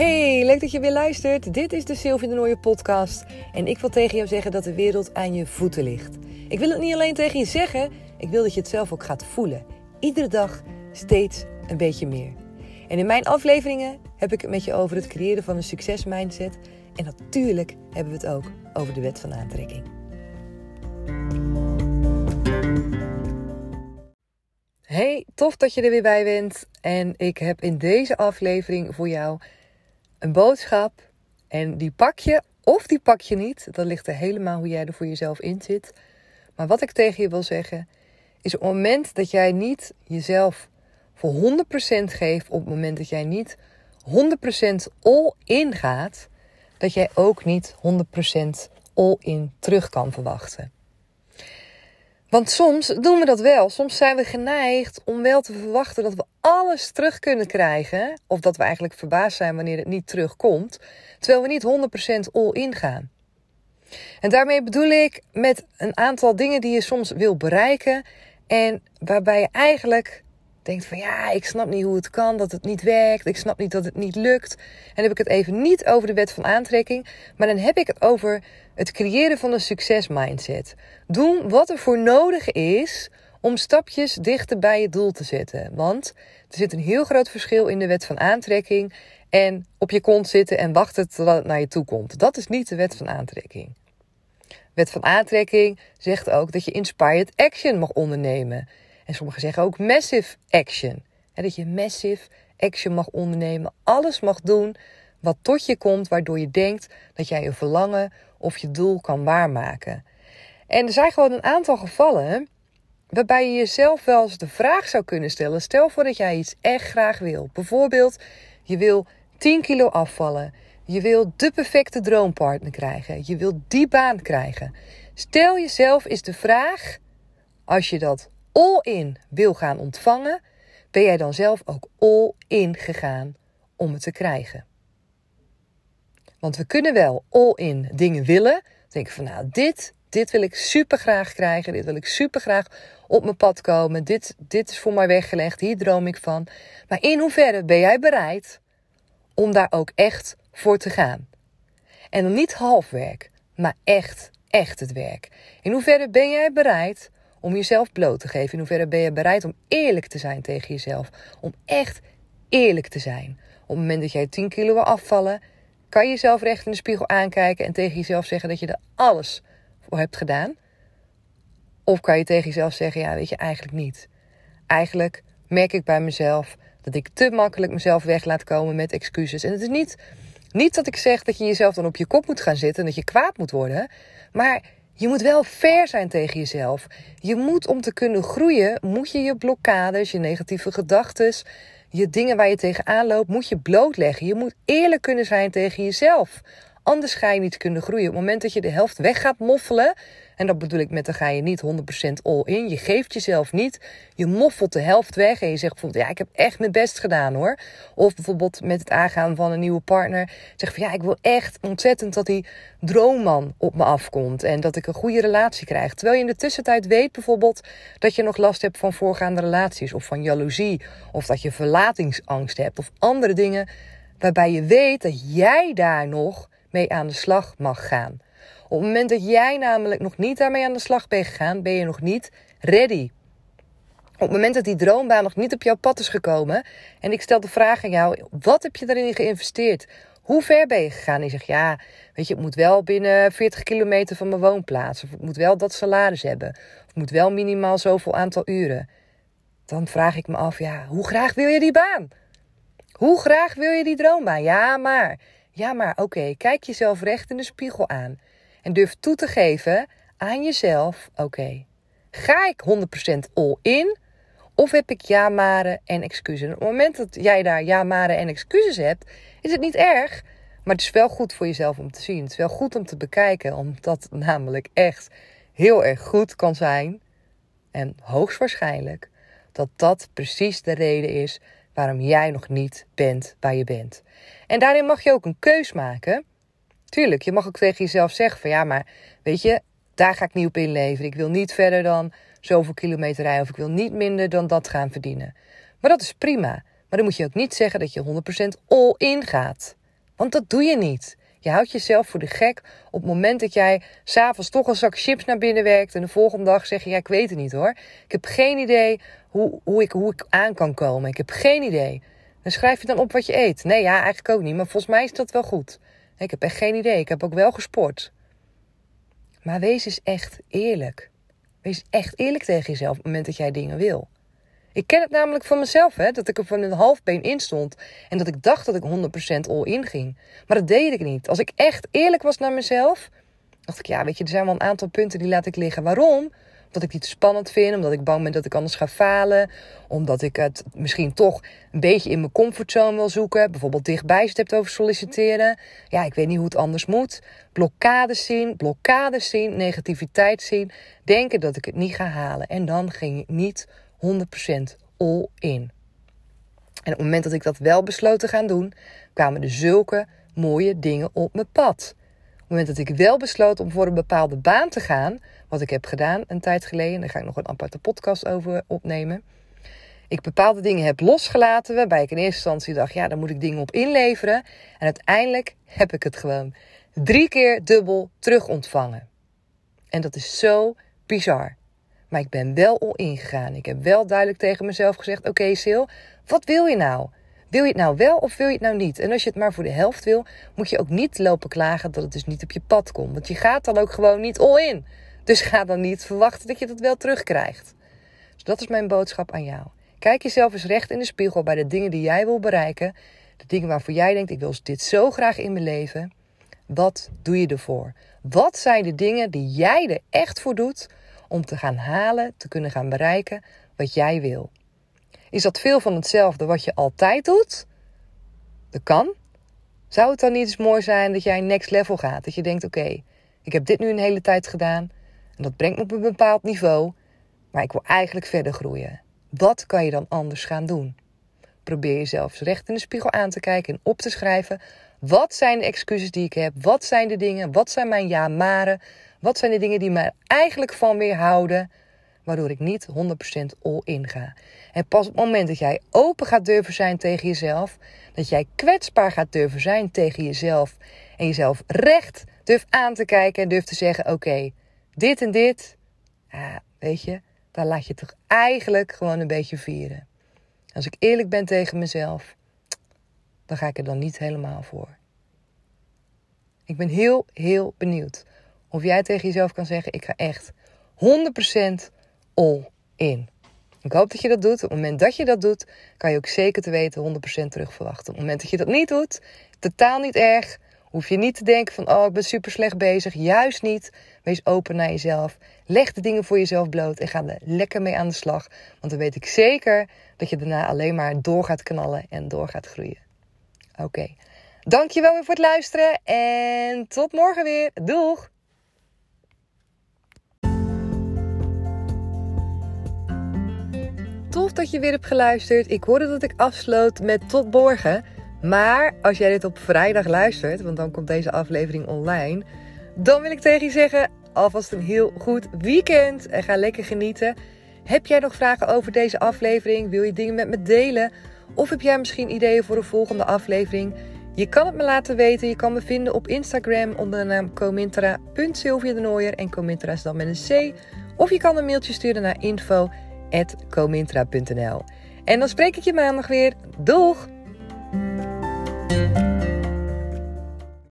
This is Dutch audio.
Hey, leuk dat je weer luistert. Dit is de Sylvie de Nooie podcast. En ik wil tegen jou zeggen dat de wereld aan je voeten ligt. Ik wil het niet alleen tegen je zeggen, ik wil dat je het zelf ook gaat voelen. Iedere dag steeds een beetje meer. En in mijn afleveringen heb ik het met je over het creëren van een succesmindset. En natuurlijk hebben we het ook over de wet van aantrekking. Hey, tof dat je er weer bij bent. En ik heb in deze aflevering voor jou een boodschap. En die pak je of die pak je niet. Dat ligt er helemaal hoe jij er voor jezelf in zit. Maar wat ik tegen je wil zeggen, is op het moment dat jij niet jezelf voor 100% geeft, op het moment dat jij niet 100% all in gaat, dat jij ook niet 100% all in terug kan verwachten. Want soms doen we dat wel. Soms zijn we geneigd om wel te verwachten dat we alles terug kunnen krijgen. Of dat we eigenlijk verbaasd zijn wanneer het niet terugkomt. Terwijl we niet 100% all in gaan. En daarmee bedoel ik met een aantal dingen die je soms wil bereiken. En waarbij je eigenlijk denkt van ja, ik snap niet hoe het kan, dat het niet werkt. Ik snap niet dat het niet lukt. En dan heb ik het even niet over de wet van aantrekking. Maar dan heb ik het over het creëren van een succesmindset. Doen wat er voor nodig is om stapjes dichter bij je doel te zetten. Want er zit een heel groot verschil in de wet van aantrekking en op je kont zitten en wachten totdat het naar je toe komt. Dat is niet de wet van aantrekking. Wet van aantrekking zegt ook dat je inspired action mag ondernemen. En sommigen zeggen ook massive action. dat je massive action mag ondernemen. Alles mag doen wat tot je komt, waardoor je denkt dat jij je verlangen of je doel kan waarmaken. En er zijn gewoon een aantal gevallen waarbij je jezelf wel eens de vraag zou kunnen stellen. Stel voor dat jij iets echt graag wil. Bijvoorbeeld, je wil 10 kilo afvallen. Je wil de perfecte droompartner krijgen. Je wil die baan krijgen. Stel jezelf eens de vraag, als je dat all in wil gaan ontvangen, ben jij dan zelf ook all in gegaan om het te krijgen? Want we kunnen wel all in dingen willen. Denken van nou, dit, dit wil ik super graag krijgen. Dit wil ik super graag op mijn pad komen. Dit, dit is voor mij weggelegd. Hier droom ik van. Maar in hoeverre ben jij bereid om daar ook echt voor te gaan? En dan niet half werk, maar echt, echt het werk. In hoeverre ben jij bereid om jezelf bloot te geven? In hoeverre ben je bereid om eerlijk te zijn tegen jezelf? Om echt eerlijk te zijn. Op het moment dat jij 10 kilo wil afvallen, kan je jezelf recht in de spiegel aankijken en tegen jezelf zeggen dat je er alles voor hebt gedaan? Of kan je tegen jezelf zeggen, ja, weet je, eigenlijk niet. Eigenlijk merk ik bij mezelf dat ik te makkelijk mezelf weg laat komen met excuses. En het is niet, niet dat ik zeg dat je jezelf dan op je kop moet gaan zitten en dat je kwaad moet worden. Maar je moet wel fair zijn tegen jezelf. Je moet om te kunnen groeien, moet je je blokkades, je negatieve gedachten, je dingen waar je tegenaan loopt, moet je blootleggen. Je moet eerlijk kunnen zijn tegen jezelf. Anders ga je niet kunnen groeien. Op het moment dat je de helft weg gaat moffelen, en dat bedoel ik met dan ga je niet 100% all in. Je geeft jezelf niet. Je moffelt de helft weg en je zegt bijvoorbeeld, ja, ik heb echt mijn best gedaan hoor. Of bijvoorbeeld met het aangaan van een nieuwe partner. Zeg van, ja, ik wil echt ontzettend dat die droomman op me afkomt. En dat ik een goede relatie krijg. Terwijl je in de tussentijd weet bijvoorbeeld dat je nog last hebt van voorgaande relaties. Of van jaloezie. Of dat je verlatingsangst hebt. Of andere dingen waarbij je weet dat jij daar nog mee aan de slag mag gaan. Op het moment dat jij namelijk nog niet daarmee aan de slag bent gegaan, ben je nog niet ready. Op het moment dat die droombaan nog niet op jouw pad is gekomen en ik stel de vraag aan jou: wat heb je daarin geïnvesteerd? Hoe ver ben je gegaan? En je zegt ja, weet je, het moet wel binnen 40 kilometer van mijn woonplaats. Of ik moet wel dat salaris hebben. Of ik moet wel minimaal zoveel aantal uren. Dan vraag ik me af, ja, hoe graag wil je die baan? Hoe graag wil je die droombaan? Ja, maar. Ja, maar oké, kijk jezelf recht in de spiegel aan. En durf toe te geven aan jezelf: oké, ga ik 100% all in? Of heb ik ja-maren en excuses? En op het moment dat jij daar ja-maren en excuses hebt, is het niet erg. Maar het is wel goed voor jezelf om te zien. Het is wel goed om te bekijken, omdat het namelijk echt heel erg goed kan zijn. En hoogstwaarschijnlijk dat dat precies de reden is waarom jij nog niet bent waar je bent. En daarin mag je ook een keus maken. Tuurlijk, je mag ook tegen jezelf zeggen van ja, maar weet je, daar ga ik niet op inleveren. Ik wil niet verder dan zoveel kilometer rijden of ik wil niet minder dan dat gaan verdienen. Maar dat is prima. Maar dan moet je ook niet zeggen dat je 100% all in gaat. Want dat doe je niet. Je houdt jezelf voor de gek op het moment dat jij s'avonds toch een zak chips naar binnen werkt. En de volgende dag zeg je: Ja, ik weet het niet hoor. Ik heb geen idee hoe, hoe, ik, hoe ik aan kan komen. Ik heb geen idee. Dan schrijf je dan op wat je eet. Nee, ja, eigenlijk ook niet. Maar volgens mij is dat wel goed. Ik heb echt geen idee. Ik heb ook wel gesport. Maar wees eens echt eerlijk. Wees echt eerlijk tegen jezelf op het moment dat jij dingen wil. Ik ken het namelijk van mezelf, hè, dat ik er van een half been in stond. En dat ik dacht dat ik 100% all in ging. Maar dat deed ik niet. Als ik echt eerlijk was naar mezelf, dacht ik, ja, weet je, er zijn wel een aantal punten die laat ik liggen. Waarom? Omdat ik het spannend vind, omdat ik bang ben dat ik anders ga falen. Omdat ik het misschien toch een beetje in mijn comfortzone wil zoeken. Bijvoorbeeld dichtbij zit hebt over solliciteren. Ja, ik weet niet hoe het anders moet. Blokkades zien, blokkades zien, negativiteit zien. Denken dat ik het niet ga halen. En dan ging ik niet 100% all in. En op het moment dat ik dat wel besloot te gaan doen, kwamen er zulke mooie dingen op mijn pad. Op het moment dat ik wel besloot om voor een bepaalde baan te gaan, wat ik heb gedaan een tijd geleden, daar ga ik nog een aparte podcast over opnemen. Ik bepaalde dingen heb losgelaten, waarbij ik in eerste instantie dacht, ja, daar moet ik dingen op inleveren. En uiteindelijk heb ik het gewoon drie keer dubbel terug ontvangen. En dat is zo bizar. Maar ik ben wel al ingegaan. Ik heb wel duidelijk tegen mezelf gezegd: Oké, Sil, wat wil je nou? Wil je het nou wel of wil je het nou niet? En als je het maar voor de helft wil, moet je ook niet lopen klagen dat het dus niet op je pad komt. Want je gaat dan ook gewoon niet all in. Dus ga dan niet verwachten dat je dat wel terugkrijgt. Dus dat is mijn boodschap aan jou. Kijk jezelf eens recht in de spiegel bij de dingen die jij wil bereiken. De dingen waarvoor jij denkt: ik wil dit zo graag in mijn leven. Wat doe je ervoor? Wat zijn de dingen die jij er echt voor doet om te gaan halen, te kunnen gaan bereiken wat jij wil. Is dat veel van hetzelfde wat je altijd doet? Dat kan. Zou het dan niet eens mooi zijn dat jij next level gaat? Dat je denkt: oké, ik heb dit nu een hele tijd gedaan en dat brengt me op een bepaald niveau, maar ik wil eigenlijk verder groeien. Wat kan je dan anders gaan doen? Probeer jezelf recht in de spiegel aan te kijken en op te schrijven. Wat zijn de excuses die ik heb? Wat zijn de dingen? Wat zijn mijn ja-maren? Wat zijn de dingen die mij eigenlijk van weerhouden, waardoor ik niet 100% all in ga? En pas op het moment dat jij open gaat durven zijn tegen jezelf, dat jij kwetsbaar gaat durven zijn tegen jezelf en jezelf recht durft aan te kijken en durft te zeggen: Oké, dit en dit, ja, weet je, daar laat je toch eigenlijk gewoon een beetje vieren. Als ik eerlijk ben tegen mezelf, dan ga ik er dan niet helemaal voor. Ik ben heel, heel benieuwd of jij tegen jezelf kan zeggen: Ik ga echt 100% all in. Ik hoop dat je dat doet. Op het moment dat je dat doet, kan je ook zeker te weten 100% terugverwachten. Op het moment dat je dat niet doet, totaal niet erg. Hoef je niet te denken van, oh, ik ben super slecht bezig. Juist niet. Wees open naar jezelf. Leg de dingen voor jezelf bloot en ga er lekker mee aan de slag. Want dan weet ik zeker dat je daarna alleen maar door gaat knallen en door gaat groeien. Oké. Dankjewel weer voor het luisteren en tot morgen weer. Doeg! Tof dat je weer hebt geluisterd. Ik hoorde dat ik afsloot met tot morgen. Maar als jij dit op vrijdag luistert, want dan komt deze aflevering online, dan wil ik tegen je zeggen: alvast een heel goed weekend en ga lekker genieten. Heb jij nog vragen over deze aflevering? Wil je dingen met me delen? Of heb jij misschien ideeën voor een volgende aflevering? Je kan het me laten weten. Je kan me vinden op Instagram onder de naam comintra.sylvia En Comintra is dan met een C. Of je kan een mailtje sturen naar info.comintra.nl En dan spreek ik je maandag weer. Doeg!